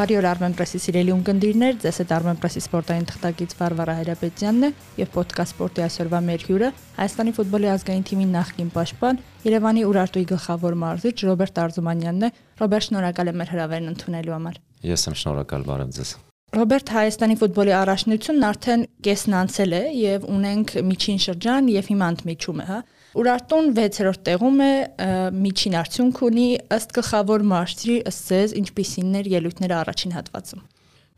Բարի օր Armenpress-ի սիրելի ունկնդիրներ, ձեզ հետ Armenpress-ի սպորտային թղթակից Վարվարա Հայրապետյանն է եւ ոդկաստ սպորտի այսօրվա մեր հյուրը Հայաստանի ֆուտբոլի ազգային թիմի նախկին պաշտպան Երևանի Ուրարտուի գլխավոր մարզիչ Ռոբերտ Արզումանյանն է։ Ռոբերտ, շնորհակալ եմ մեր հրավերն ընդունելու համար։ Ես եմ շնորհակալ, բարև ձեզ։ Ռոբերտ Հայաստանի ֆուտբոլի առաջնությունն արդեն կեսն անցել է եւ ունենք միջին շրջան եւ հիմա ընդմիջում է, հա։ Ուրարտուն 6-րդ տեղում է միջին արդյունք ունի ըստ գլխավոր մարշրի ըստ ձեզ ինչպիսին էր ելույթները առաջին հատվածում։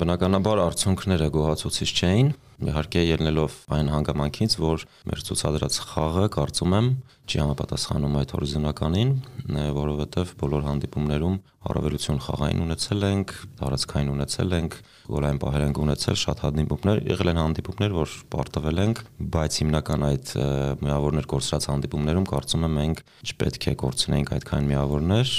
Բնականաբար արդյունքները գոհացուցիչ չէին, իհարկե ելնելով այն հանգամանքից, որ մեր ցուցադրած խաղը կարծում եմ չի համապատասխանում այդ հորիզոնականին, որովհետև բոլոր հանդիպումներում առավելություն խաղային ունեցել ենք, տարածքային ունեցել ենք, գոլային պահեր ենք ունեցել, շատ հանդիպումներ, եղել են հանդիպումներ, որ պարտվել ենք, բայց հիմնական այդ միավորներ կորցրած հանդիպումներում կարծում եմ մենք չպետք է կորցնեինք այդքան միավորներ,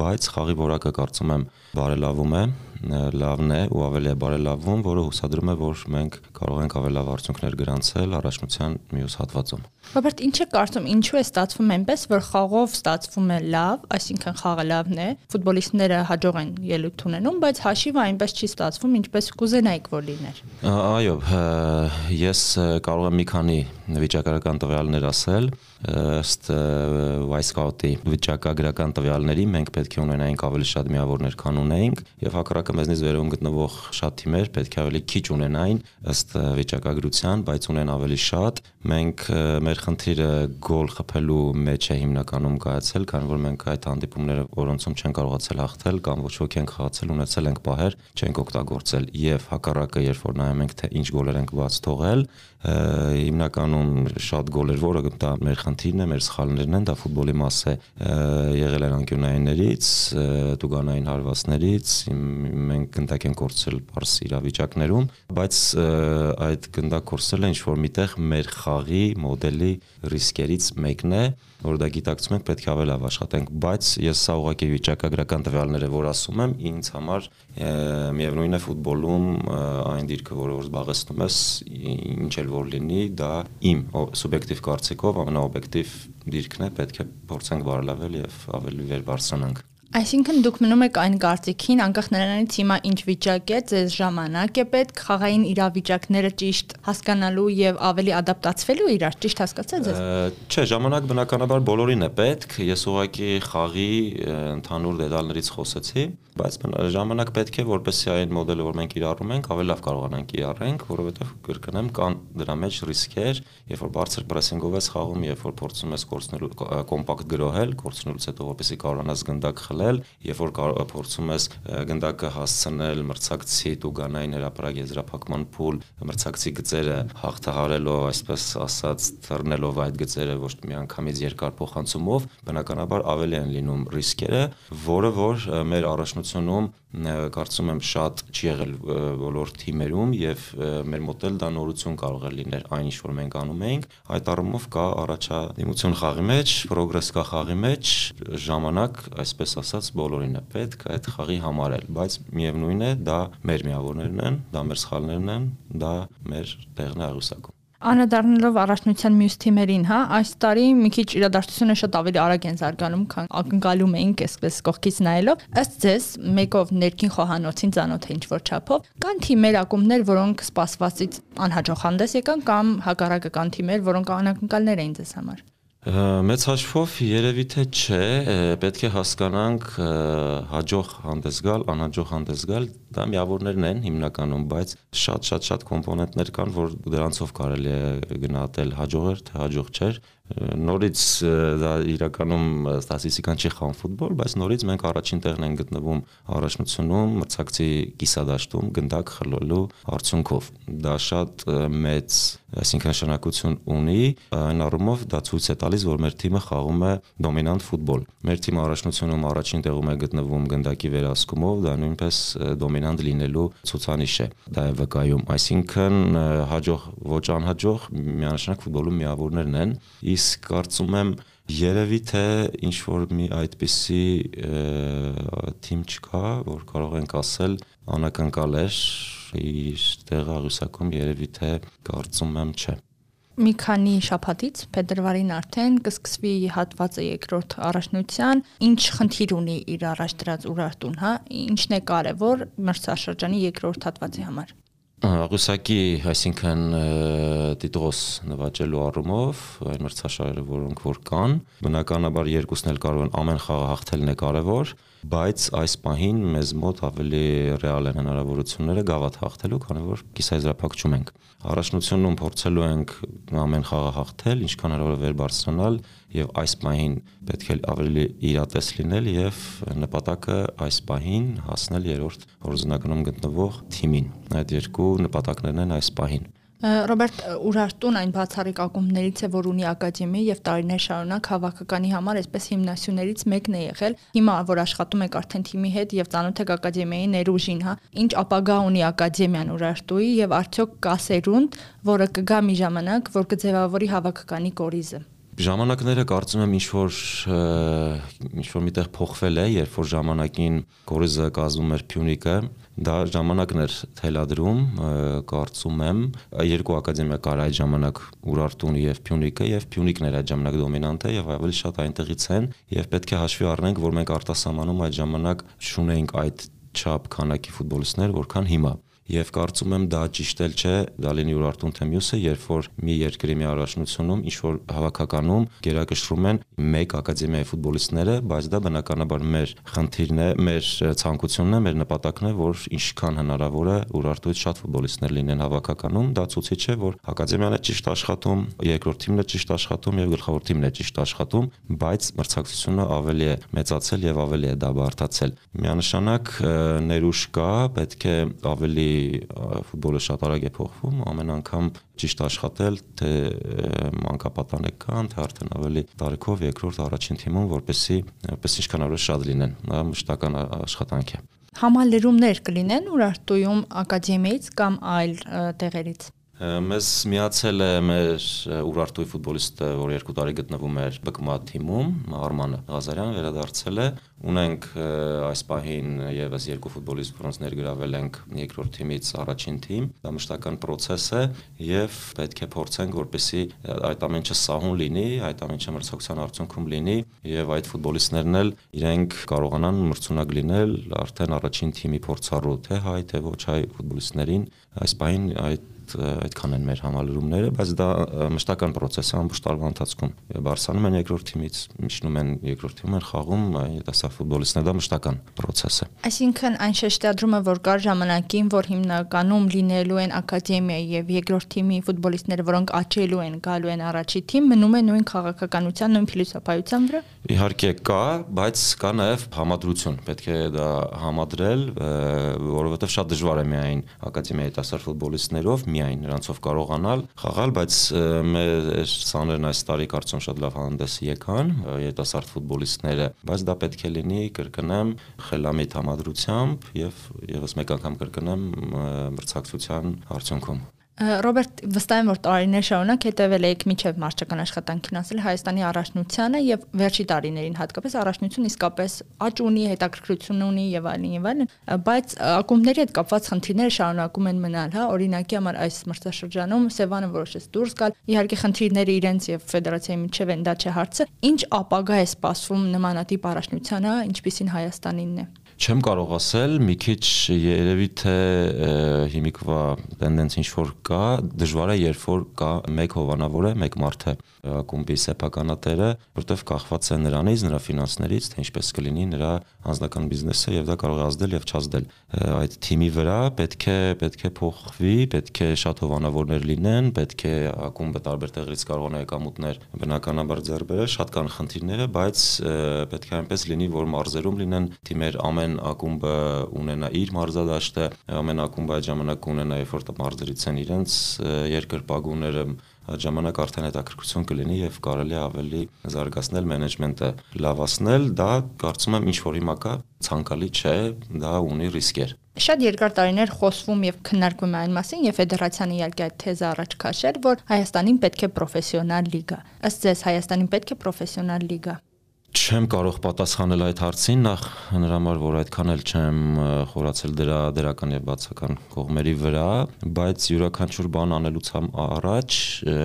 բայց խաղի որակը կարծում եմ բարելավում է լավն է ու ավելի է բարելավում, որը հուսադրում է, որ մենք կարող ենք ավելի լավ արդյունքներ գրանցել առաջնության մյուս հատվածում։ Ռոբերտ, ինչ է կարծում, ինչու է ստացվում այնպես, որ խաղով ստացվում է լավ, այսինքն խաղը լավն է, ֆուտբոլիստները հաջող են ելույթ ունենում, բայց հաշիվը այնպես չի ստացվում, ինչպես կուզենայիք որ լիներ։ Այո, ես կարող եմ մի քանի վիճակագրական տվյալներ ասել ըստ Wisecout-ի վիճակագրական տվյալների մենք պետք է ունենայինք ավելի շատ միավորներ, քան ունեինք, եւ հակառակը մեզնից վերում գտնվող շատ թիմեր պետք է ավելի քիչ ունենային ըստ վիճակագրության, բայց ունեն ավելի շատ։ Մենք մեր խնդիրը գոլ խփելու մեջ է հիմնականում կայացել, քանի որ մենք այդ հանդիպումները, որոնցում չեն կարողացել հաղթել կամ ոչ ոք են խաղացել, ունեցել ենք պահեր, չենք օգտագործել եւ հակառակը, երբ որ նայում ենք թե ինչ գոլեր ենք բաց թողել, հիմնականում շատ գոլեր, որը դա մեր խնդիրն է, մեր սխալներն են, դա ֆուտբոլի մաս է եղել են անկյունայիններից, տուգանային հարվածներից, մենք գնդակ են կորցրել բարձ իրավիճակներում, բայց այդ գնդակ կորցրելը ինչ որ միտեղ մեր խաղի մոդելի ռիսկերից մեկն է, որ դա գիտակցում ենք, պետք է ավելի լավ աշխատենք, բայց ես սա ուղղակի վիճակագրական տվյալներ է, որ ասում եմ, ինձ համար միևնույն է ֆուտբոլում այն դիրքը, որը որ զբաղեցնում ես, ինչ էլ որ լինի, դա իմ սուբյեկտիվ կարծիքով ամենաօբյեկտիվ դիրքն է, պետք է փորձենք բարելավել եւ ավելի վեր բարձրանանք։ Այսինքն դուք մնում եք այն կարծիքին, անկախ նրանից հիմա ինչ վիճակ է, ձեզ ժամանակ է պետք խաղային իրավիճակները ճիշտ հասկանալու եւ ավելի ադապտացվելու իրար, ճիշտ հասկացա՞ց ես։ Չէ, ժամանակ բնականաբար բոլորին է պետք։ Ես ուղղակի խաղի ընդհանուր դետալներից խոսեցի, բայց ժամանակ պետք է, որպեսզի այն մոդելը, որ մենք իրառում ենք, ավելի լավ կարողանանք իրառենք, որովհետեւ կրկնեմ, կան դրա մեջ ռիսկեր, երբ որ բարձր պրեսինգով ես խաղում, երբ որ փորձում ես կորցնելու կոմպակտ գրոհել, կորցնելուց հետո որպեսզի կարողանաս գնդակ խլել խլել, երբ որ փորձում ես գնդակը հասցնել մրցակցի տուգանային հրապարակ եզրափակման փուլ, մրցակցի գծերը հաղթահարելով, այսպես ասած, թռնելով այդ գծերը ոչ մի անգամից երկար փոխանցումով, բնականաբար ավելի են լինում ռիսկերը, որը որ մեր առաջնությունում կարծում եմ շատ չի եղել բոլոր թիմերում եւ մեր մոտ էլ դա նորություն կարող է լինել այն ինչ որ մենք անում ենք այդ առումով կա առաջադիմություն խաղի մեջ պրոգրես կա խաղի մեջ ժամանակ այսպես ասած բոլորին է պետք այդ խաղի համարել բայց միևնույն է դա մեր միավորներն են դա մեր սխալներն են դա մեր տեղն է աղյուսակում Անդրադառնալով առաջնության մյուս թիմերին, հա, այս տարի մի քիչ իրադարձությունը շատ ավելի արագ են զարգանում, քան ակնկալում էինք այսպես կողքից նայելով։ Ըստ ձեզ, մեկով ներքին խոհանոցին ծանոթ է ինչ-որ չափով, կան թիմեր ակումբներ, որոնք սպասվածից անհաջող հանդես եկան կամ հակառակը կան թիմեր, որոնք անակնկալներ էին ձեզ համար։ Մեծ հաշվով երևի թե չէ, պետք է հասկանանք հաջող հանդես գալ, անհաջող հանդես գալ, դա միավորներն են հիմնականում, բայց շատ-շատ-շատ կոմպոնենտներ կան, որ դրանցով կարելի է գնահատել հաջող էր, թե հաջող չէր նորից դա իրականում ստատիստիկան չի խաղում ֆուտբոլ, բայց նորից մենք առաջին տեղն ենք գտնվում առաջնությունում մրցակցի կիսադաշտում գնդակ խլելու արդյունքով։ Դա շատ մեծ, այսինքն նշանակություն ունի, այն առումով դա ցույց է տալիս, որ մեր թիմը խաղում է դոմինանտ ֆուտբոլ։ Մեր թիմը առաջնությունում առաջին տեղում է գտնվում գնդակի վերահսկումով, դա նույնպես դոմինանտ լինելու ցուցանիշ է։ Դա է վկայում, այսինքն հաջող ոչ անհաջող միանշանակ ֆուտբոլում միավորներն են, իսկ կարծում եմ երևի թե ինչ որ մի այդպիսի թիմ չկա, որ կարող ենք ասել անակնկալ էր իր տեղը աղյուսակում երևի թե կարծում եմ չէ։ մի քանի շաբաթից փետրվարին արդեն կսկսվի հատվածը երկրորդ առաջնության, ինչ խնդիր ունի իր առաջ դրած Ուրարտուն, հա, ինչն է կարևոր մրցաշրջանի երկրորդ հատվածի համար։ Աղյուսակի, այսինքն տիտղոս նվաճելու առումով այն մրցաշարերը, որոնք որ կան, բնականաբար երկուսն էլ կարող են ամեն խաղը հաղթելն է կարևոր, բայց այս պահին մեզ մոտ ավելի ռեալ են հնարավորությունները գավաթ հաղթելու, քանի որ կիսայզրափակչում ենք։ Առաջնությունում փորձելու ենք ամեն խաղը հաղթել, ինչքան հնարավոր է վեր բարձրանալ եւ այս պահին պետք է ավելի իրատես լինել եւ նպատակը այս պահին հասնել երրորդ հորիզոնականում գտնվող թիմին։ Այդ երկու նպատակներն են այս պահին։ Ռոբերտ Ուրարտուն այն բացառիկ ակումբներից է, որ ունի ակադեմիա եւ տարիներ շարունակ հավաքականի համար այսպես հիմնասյուներից մեկն է եղել։ Հիմա որ աշխատում եք արդեն թիմի հետ եւ ծանոթ եք ակադեմիայի ներուժին, հա, ինչ ապագա ունի ակադեմիան Ուրարտուի եւ արդյոք կա սերունդ, որը կգա մի ժամանակ, որ կձևավորի հավաքականի կորիզը ժամանակները կարծում եմ ինչ որ ինչ որ միտեղ փոխվել է, երբ որ ժամանակին կորիզը կազմում էր Փյունիկը, դա ժամանակն էր թելադրում, կարծում եմ, երկու ակադեմիա կար այդ ժամանակ Ուրարտուն եւ Փյունիկը եւ Փյունիկն էր այդ ժամանակ դոմինանտը եւ ավելի շատ այնտեղից են եւ պետք է հաշվի առնենք, որ մենք արտասահմանում այդ ժամանակ չունեինք այդ չափ քանակի ֆուտբոլիստներ, որքան հիմա եւ կարծում եմ դա ճիշտ էլ չէ դա լինի Ուրարտուն թե մյուսը երբ որ մի երկրի մի առաջնությունում ինչ որ հավաքականում գերակշռում են մեկ ակադեմիայի ֆուտբոլիստները բայց դա բնականաբար մեր խնդիրն է մեր ցանկությունն է մեր նպատակն է որ ինչքան հնարավոր է Ուրարտուից շատ ֆուտբոլիստներ լինեն հավաքականում դա ցույց է որ ակադեմիան է ճիշտ աշխատում երկրորդ թիմն է ճիշտ աշխատում եւ գլխավոր թիմն է ճիշտ աշխատում բայց մրցակցությունը ավելի է մեծացել եւ ավելի է դա բարթացել միանշանակ ներուժ կա պետք է ավելի ֆուտբոլը շատ արագ է փոխվում, ամեն անգամ ճիշտ աշխատել, թե մանկապատանեք կան, թե արդեն ավելի տարեկով երկրորդ առաջին թիմում, որպեսի որպես ինչքան ավելի շատ լինեն։ Դա մշտական աշխատանք է։ Համալրումներ կլինեն Ուրարտույում ակադեմիից կամ այլ տեղերից։ Մեզ միացել է մեր Ուրարտուի ֆուտբոլիստը, որ երկու տարի գտնվում էր ԲԿՄԱ թիմում, Արմանը Ղազարյան վերադարձել է։ Ունենք այս պահին եւս երկու ֆուտբոլիստ, որոնց ներգրավել ենք երկրորդ թիմից առաջին թիմ։ Դա մշտական process է եւ պետք է փորձենք, որպեսզի այդ ամենը սահուն լինի, այդ ամենը մրցակցության արդյունքում լինի եւ այդ ֆուտբոլիստներն էլ իրենք կարողանան մրցունակ լինել արդեն առաջին թիմի փորձառու թե հայ թե ոչ հայ ֆուտբոլիստներին։ Այս պահին այդ այդքան են մեր համալրումները, բայց դա մշտական process է ամբողջ տարվա ընթացքում։ Բարսանում են երկրորդ թիմից, միջնում են երկրորդ թիմում են խաղում, դա ֆուտբոլիստներ դա մշտական process է։ Այսինքն այն շեշտադրումը, որ կար ժամանակին, որ հիմնականում լինելու են ակադեմիայի եւ երկրորդ թիմի ֆուտբոլիստները, որոնք աճելու են, գալու են առաջի թիմ, մնում է նույն քաղաքականության, նույն փիլիսոփայության վրա։ Իհարկե կա, բայց կա նաեւ համադրություն։ Պետք է դա համադրել, որովհետեւ շատ դժվար է միայն ակադեմիայի տասար ֆուտբոլիստներով մի միայն նրանցով կարողանալ խաղալ, բայց մեր սաներն այս տարի կարծում շատ լավ հանդես եկան երիտասարդ ֆուտբոլիստները, բայց դա պետք է լինի կրկնեմ խելամիտ համադրությամբ եւ եւս մեկ անգամ կրկնեմ մրցակցության արդյունքում Ռոբերտ, վստահ եմ, որ տարիներ շարունակ հետևել եք միջև մարշչական աշխատանքին ասել Հայաստանի առաջնությանը եւ վերջի տարիներին հատկապես առաջնություն իսկապես աճ ունի, հետաքրքրություն ունի եւ այլն եւ այլն, բայց ակումբների հետ կապված խնդիրները շարունակում են մնալ, հա, օրինակի համար այս մրցաշրջանում Սևանը որոշեց դուրս գալ, իհարկե խնդիրները իրենց եւ ֆեդերացիայի միջև են, դա չէ հարցը։ Ինչ ապագա է սպասվում նմանատիպ առաջնությանը, ինչպիսին Հայաստանինն է չեմ կարող ասել, մի քիչ երևի թե հիմիկվա տենդենս ինչ որ կա, դժվար է երբ որ կա մեկ հովանավոր է, մեկ մարդ է ակումբի սեփականատերը, որտեվ կախված է նրանից, նրա ֆինանսներից, թե ինչպես կլինի նրա անձնական բիզնեսը եւ դա կարող է ազդել եւ չազդել։ Այդ թիմի վրա պետք է պետք է փոխվի, պետք է շատ հովանավորներ լինեն, պետք է ակումբը տարբեր տեղերից կարողանա եկամուտներ բնականաբար ձեռ բերել, շատ կան խնդիրները, բայց պետք է այնպես լինի, որ մարզերում լինեն թիմեր ամեն ամեն ակումբը ունենա իր մարզադաշտը, ամեն ակումբը այդ ժամանակ ունենա երբ որ մարզերից են իրենց երկրպագուները այդ ժամանակ արդեն հետաքրքրություն կլինի եւ կարելի ավելի զարգացնել մենեջմենտը, լավացնել, դա կարծում եմ ինչ որ հիմա կա ցանկալի չէ, դա ունի ռիսկեր։ Շատ երկար տարիներ խոսվում եւ քննարկվում է այն մասին եւ ֆեդերացիան իհարկե այդ թեզը առաջ քաշել, որ Հայաստանին պետք է պրոֆեսիոնալ լիգա։ Ըստ ձեզ Հայաստանին պետք է պրոֆեսիոնալ լիգա։ Չեմ կարող պատասխանել այդ հարցին, նախ նրա համար որ այդքան էլ չեմ խորացել դրա դրական եւ բացական կողմերի վրա, բայց յուրաքանչյուր բան անելուց առաջ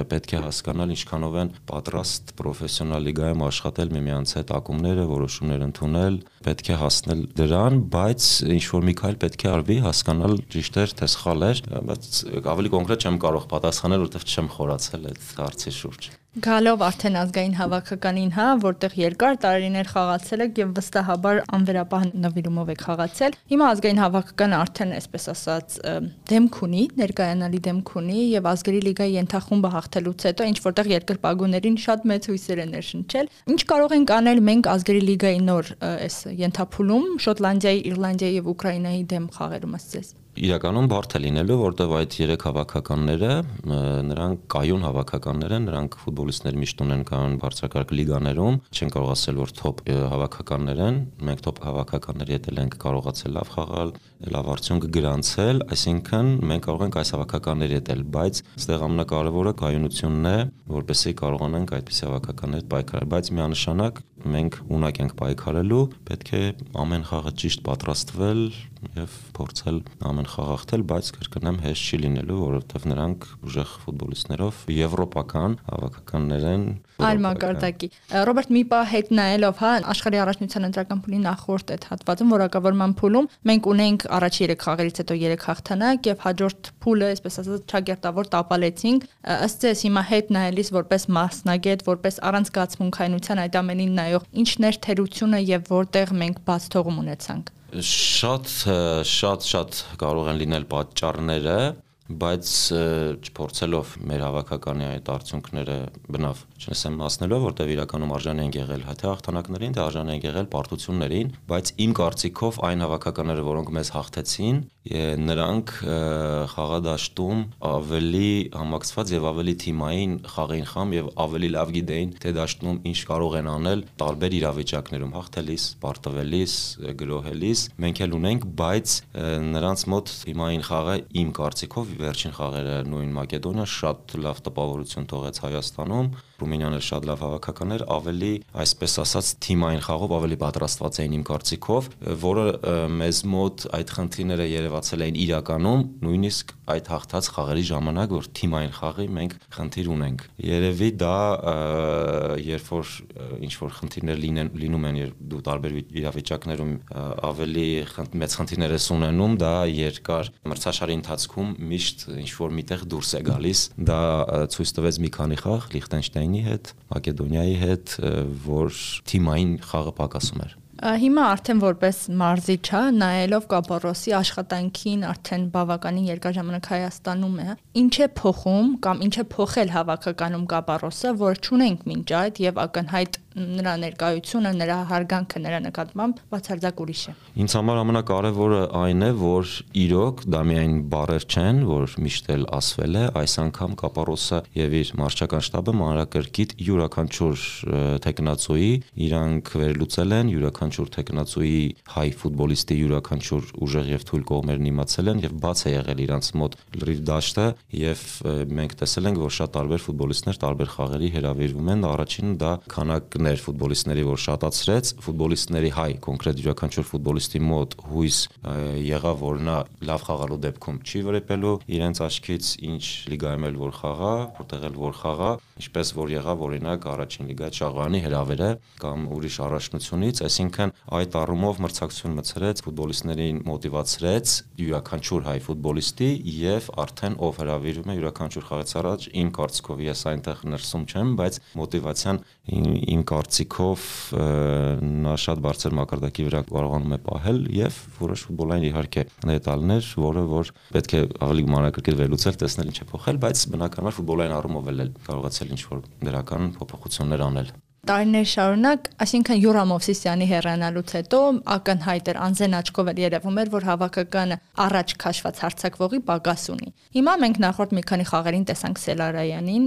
պետք է հասկանալ ինչքանով են պատրաստ պրոֆեսիոնալ լիգայում աշխատել միմյանց հետ ակումբները, որոշումներ ընդունել, պետք է հասնել դրան, բայց ինչ որ մի քայլ պետք է արվի հասկանալ ճիշտ էր թե սխալ էր, բայց ավելի կոնկրետ չեմ կարող պատասխանել, որովհետեւ չեմ խորացել այդ հարցի շուրջ։ Գալով արդեն ազգային հավաքականին, հա, որտեղ երկար տարիներ խաղացել եք եւ վստահաբար անվերապահ նվիրումով եք խաղացել։ Հիմա ազգային հավաքականը արդեն, այսպես ասած, դեմք ունի, ներկայանալի դեմք ունի եւ ազգերի լիգայի ենթախումբը հաղթելուց հետո ինչ որտեղ երկրպագուներին շատ մեծ հույսեր են ներշնչել։ Ինչ կարող ենք անել մենք ազգերի լիգայի նոր այս ենթափուլում Շոտլանդիայի, Իռլանդիայի եւ Ուկրաինայի դեմ խաղերում ասես իրականում բարդ է լինելու, որտեղ այդ երեք հավաքականները, նրանք կայուն հավաքականներ են, նրանք ֆուտբոլիստներ միշտ ունեն կայուն բարձրակարգ լիգաներում, չեն կարող ասել, որ top հավաքականներ են, մենք top հավաքականների հետ ենք կարողացել լավ խաղալ, լավ արդյունք գրանցել, այսինքն մենք կարող ենք այս հավաքականների հետ էլ, բայց այստեղ ամենակարևորը կայունությունն է, որպեսզի կարողանանք այդպիսի հավաքականներ պայքարել, բայց միանշանակ մենք ունակ ենք պայքարելու, պետք է ամեն խաղը ճիշտ պատրաստվել եւ փորձել ամեն խաղ հաղթել, բայց կրկնեմ հեշտ չի լինելու, որովհետեւ նրանք ուժեղ ֆուտբոլիստներով եվրոպական հավաքականներ են այլ մակարդակի։ Ռոբերտ մի պահ հետ նայելով, հա, աշխարհի առաջնության ընտրական փուլի նախորդ այդ հատվածում որակավորման փուլում մենք ունենք առաջի 3 խաղերից հետո 3 հաղթանակ եւ հաջորդ փուլը, այսպես ասած, ճագերտավոր տապալեցինք։ Ըստ ձեզ հիմա հետ նայելիս որպես մասնագետ, որպես առանցքացմունքայնության այդ ամենին նայող, ինչն էր թերությունը եւ որտեղ մենք բաց թողում ունեցանք շատ շատ շատ կարող են լինել պատճառները բայց չփորձելով մեր հավաքականի այդ արդյունքները բնավ չնեսեմ մասնելով, որտեղ իրականում արժան են եղել թե հաղթանակներին, թե արժան են եղել պարտություններին, բայց իմ կարծիքով այն հավաքականները, որոնք մեզ հաղթեցին, նրանք խաղադաշտում ավելի համակցված եւ ավելի թիմային խաղային խամ եւ ավելի լավ գիտեին, թե դաշտում ինչ կարող են անել տարբեր իրավիճակներում հաղթելիս, պարտվելիս, գրոհելիս։ Մենք էլ ունենք, բայց նրանց մոտ թիմային խաղը իմ կարծիքով վերջին խաղերը նույն Մակեդոնիա շատ լավ տպավորություն թողեց Հայաստանում Ռումինիան էլ շատ լավ հավաքական էր, ավելի, այսպես ասած, թիմային խաղով ավելի պատրաստված էին իմ կարծիքով, որը մեզ մոտ այդ խնդիրները երևացել էին իրականում, նույնիսկ այդ հաղթած խաղերի ժամանակ, որ թիմային խաղի մենք խնդիր ունենք։ Երևի դա երբ որ ինչ որ խնդիրներ լինեն լինում են, երբ դու տարբեր իրավիճակներում ավելի մեծ խնդիրներ ես ունենում, դա երկար մրցաշարի ընթացքում միշտ ինչ որ միտեղ դուրս է գալիս։ Դա ցույց տվեց մի քանի խաղ Լիխտենշտայն Ուկրաինայի հետ, Մակեդոնիայի հետ, որ թիմային խաղը պակասում էր։ Հիմա արդեն որպես մարզիչ, հա, նայելով Կապարոսի աշխատանքին արդեն բավականին երկար ժամանակ Հայաստանում է, ինչ է փոխում կամ ինչ է փոխել հավաքականում Կապարոսը, որ ճունենք մինչ այդ եւ ակնհայտ նրա ներկայությունը, նրա հարգանքը նրա նկատմամբ բացարձակ ուրիշ է։ Ինձ համար ամենակարևորը այն է, որ իրոք դա միայն բառեր չեն, որ միշտ էլ ասվել է, այս անգամ Կապարոսը եւ իր մարշչական շտաբը մանրակրկիտ յուրաքանչյուր տեխնացուի իրանք վերլուծել են, յուրաքանչյուր տեխնացուի հայ ֆուտբոլիստի յուրաքանչյուր ուժեղ եւ թույլ կողմերն իմացել են եւ բաց է եղել իրանց մոտ լրիվ դաշտը եւ մենք տեսել ենք, որ շատ տարբեր ֆուտբոլիստներ տարբեր խաղերի հրավիրվում են, առաջինը դա քանակ ներ ֆուտբոլիստների, որ շատացրեց, ֆուտբոլիստների հայ կոնկրետ յուրաքանչյուր ֆուտբոլիստի մոտ հույս եղավ, որ նա լավ խաղալու դեպքում չի վրեպելու իրենց աչքից ինչ լիգայում էլ որ խաղա, որտեղ էլ որ խաղա, ինչպես որ եղավ օրինակ առաջին լիգա Շաղանի հրավերը կամ ուրիշ առաջնությունից, այսինքն այդ առումով մրցակցություն մցրեց, ֆուտբոլիստներին մոտիվացրեց յուրաքանչյուր հայ ֆուտբոլիստի եւ արդեն ով հրավիրվում է յուրաքանչյուր խաղից առաջ իմ կարծիքով ես այնտեղ ներսում չեմ, բայց մոտիվացիան իմ կարծիքով նա շատ բարձր մակարդակի վրա կարողանում է պահել եւ որոշ ֆուտբոլային իհարկե դետալներ, որը որ պետք է ավելի մանրակրկիտ վերլուծել, տեսնել ինչ է փոխել, բայց բնականաբար ֆուտբոլային առումով էլ կարողացել ինչ որ դրական փոփոխություններ անել տարիներ շարունակ, այսինքն Յուրա Մովսիսյանի հեռանալուց հետո ակնհայտ էր անձեն աչքով էր երևում էր, որ հավաքականը առաջ քաշված հարցակվողի պակաս ունի։ Հիմա մենք նախորդ մի քանի խաղերին տեսանք Սելարայանին,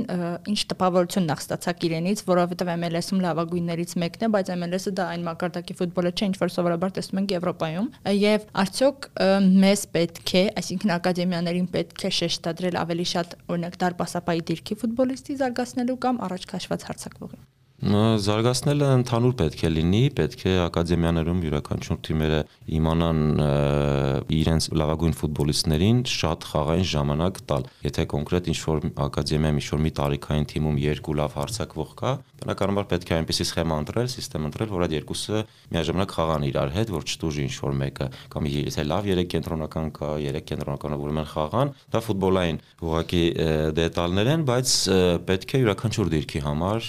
ինչ տպավորություն նախ ստացակ իրենից, որովհետև MLS-ում լավագույններից մեկն է, բայց MLS-ը դա այն մակարդակի ֆուտբոլը չէ, ինչ որ սովորաբար տեսնում ենք Եվրոպայում, եւ արդյոք մեզ պետք է, այսինքն ակադեմիաներին պետք է շեշտադրել ավելի շատ օրինակ դարպասապայի դիրքի ֆուտբոլիստի զարգացնելու կամ առաջ քաշված հարցակվողի Զարգացնելը ընդհանուր պետք է լինի, պետք է ակադեմիաներում յուրաքանչյուր թիմերը իմանան իրենց լավագույն ֆուտբոլիստներին շատ խաղային ժամանակ տալ։ Եթե կոնկրետ ինչ-որ ակադեմիայում ինչ-որ մի տարիքային թիմում երկու լավ հարցակվող կա, բնականաբար պետք է այնպեսի սխեմա ընտրել, համակարգ ընտրել, որ այդ երկուսը միաժամանակ խաղան իրար հետ, որ չտուժի ինչ-որ մեկը, կամ եթե լավ 3 կենտրոնական կա, 3 կենտրոնականը ուրեմն խաղան, դա ֆուտբոլային ուղղակի դետալներ են, բայց պետք է յուրաքանչյուր դիրքի համար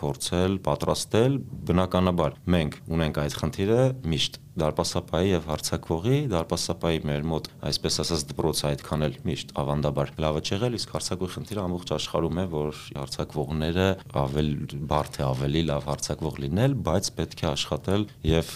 փորձել, պատրաստել, բնականաբար մենք ունենք այդ խնդիրը միշտ դարպասապայի եւ հարցակվողի դարպասապայի մեր մոտ այսպես ասած դպրոցը այդքան էլ միշտ ավանդաբար լավը չեղել իսկ հարցակվի խնդիրը ամբողջ աշխարհում է որ հարցակվողները ավել բարդ է ավելի լավ հարցակվող լինել բայց պետք է աշխատել եւ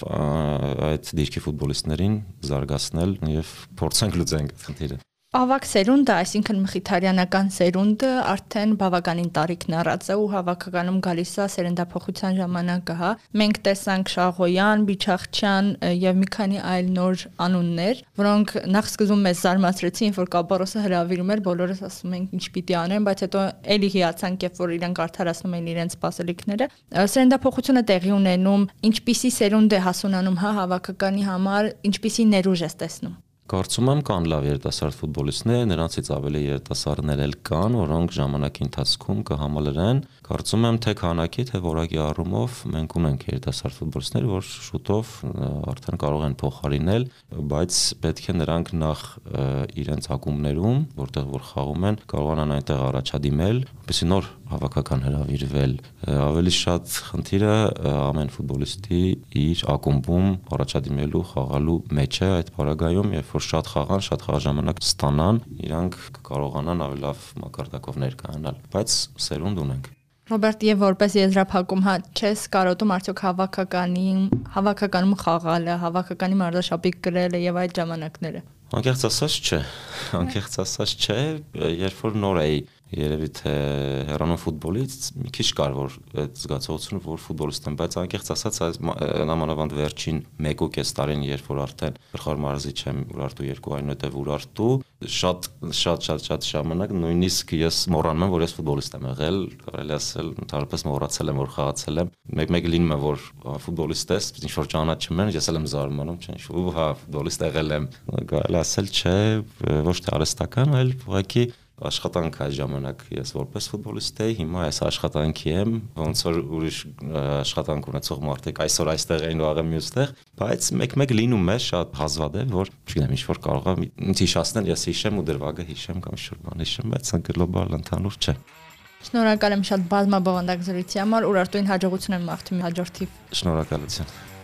այդ դիրքի ֆուտբոլիստներին զարգացնել եւ փորձենք լուծենք այդ խնդիրը Ավակ սերունդը, այսինքն մխիթարյանական սերունդը արդեն բավականին տարիքն առած է ու հավաքականում գալիս է սերնդափոխության ժամանակը, հա։ Մենք տեսանք Շաղոյան, Բիչախչյան եւ մի քանի այլ նոր անուններ, որոնք նախ սկզբում մեզ զարմացրեցին, որ Կաբարոսը հրավիրում էր, բոլորս ասում ենք ինչ պիտի անեն, բայց հետո էլի հիացանք, երբ որ իրենք արդարացնում էին իրենց սպասելիքները։ Սերնդափոխությունը տեղի ունենում, ինչպիսի սերունդ է հասունանում հա հավաքականի համար, ինչպիսի ներուժ է տեսնում։ Կարծում եմ կան լավ երիտասարդ ֆուտբոլիստներ, նրանցից ավելի երիտասարդներ էլ կան, որոնք ժամանակի ընթացքում կհամալրեն։ Կարծում եմ, թե քանակի, թե որակի առումով մենք ունենք երիտասարդ ֆուտբոլիստներ, որ շուտով արդեն կարող են փոխարինել, բայց պետք է նրանք նախ իրենց ակումբներում, որտեղ որ խաղում են, կարողանան այնտեղ առաջադիմել, որպեսզի նոր հավաքական հրավիրվել։ Ավելի շատ խնդիրը ամեն ֆուտբոլիստի իր ակումբում առաջադիմելու, խաղալու մեջ է այդ պարագայում, երբ որ շատ խաղան, շատ խաղաժամանակ ստանան, իրանք կարողանան ավելի լավ մակարդակով ներկայանալ, բայց սերունդ ունենք Ռոբերտ, եւ որպես եզրափակում, հա, չես կարոտում արդյոք հավաքականի հավաքականում խաղալը, հավաքականի մարզաշապիկ գրելը եւ այդ ժամանակները։ Անկեղծ ասած չէ։ Անկեղծ ասած չէ, երբ որ նոր էի երևի թե հեռանում ֆուտբոլից մի քիչ կար որ այդ զգացողությունը որ ֆուտբոլիստ եմ բայց անկեղծ ասած այս նամանավանդ վերջին 1.5 տարին երբ որ արդեն գլխավոր մարզիչ եմ Ուրարտու 2 այնուհետև Ուրարտու շատ շատ շատ շատ ժամանակ նույնիսկ ես մոռանում եմ որ ես ֆուտբոլիստ եմ եղել կարելի ասել ընդհանրապես մոռացել եմ որ խաղացել եմ մեկ-մեկ լինում է որ ֆուտբոլիստ ես ինչ որ ճանաչում են ես էլ եմ զարմանում չէ ինչ հա ֆուտբոլիստ եղել եմ կարելի ասել չէ ոչ թե արհեստական այլ ուղղակի աշխատանք այդ ժամանակ ես որպես ֆուտբոլիստ էի, հիմա այս աշխատանքի եմ, ոնց որ ուրիշ աշխատանք ունեցող մարդիկ այսօր այստեղ էին ու աղը մյուստեղ, բայց մեկ-մեկ լինում է շատ հազվադեպ, որ չգիտեմ, ինչ որ կարող է ինձ հիշացնել, ես հիշեմ ու դրվագը հիշեմ կամ ինչ-որ բան հիշեմ, բայց գլոբալ ընդհանուր չէ։ Շնորհակալ եմ շատ բազմաբովանդակ զրույցի համար, Ուրարտուին հաջողություն եմ մաղթում հաջորդիվ։ Շնորհակալություն։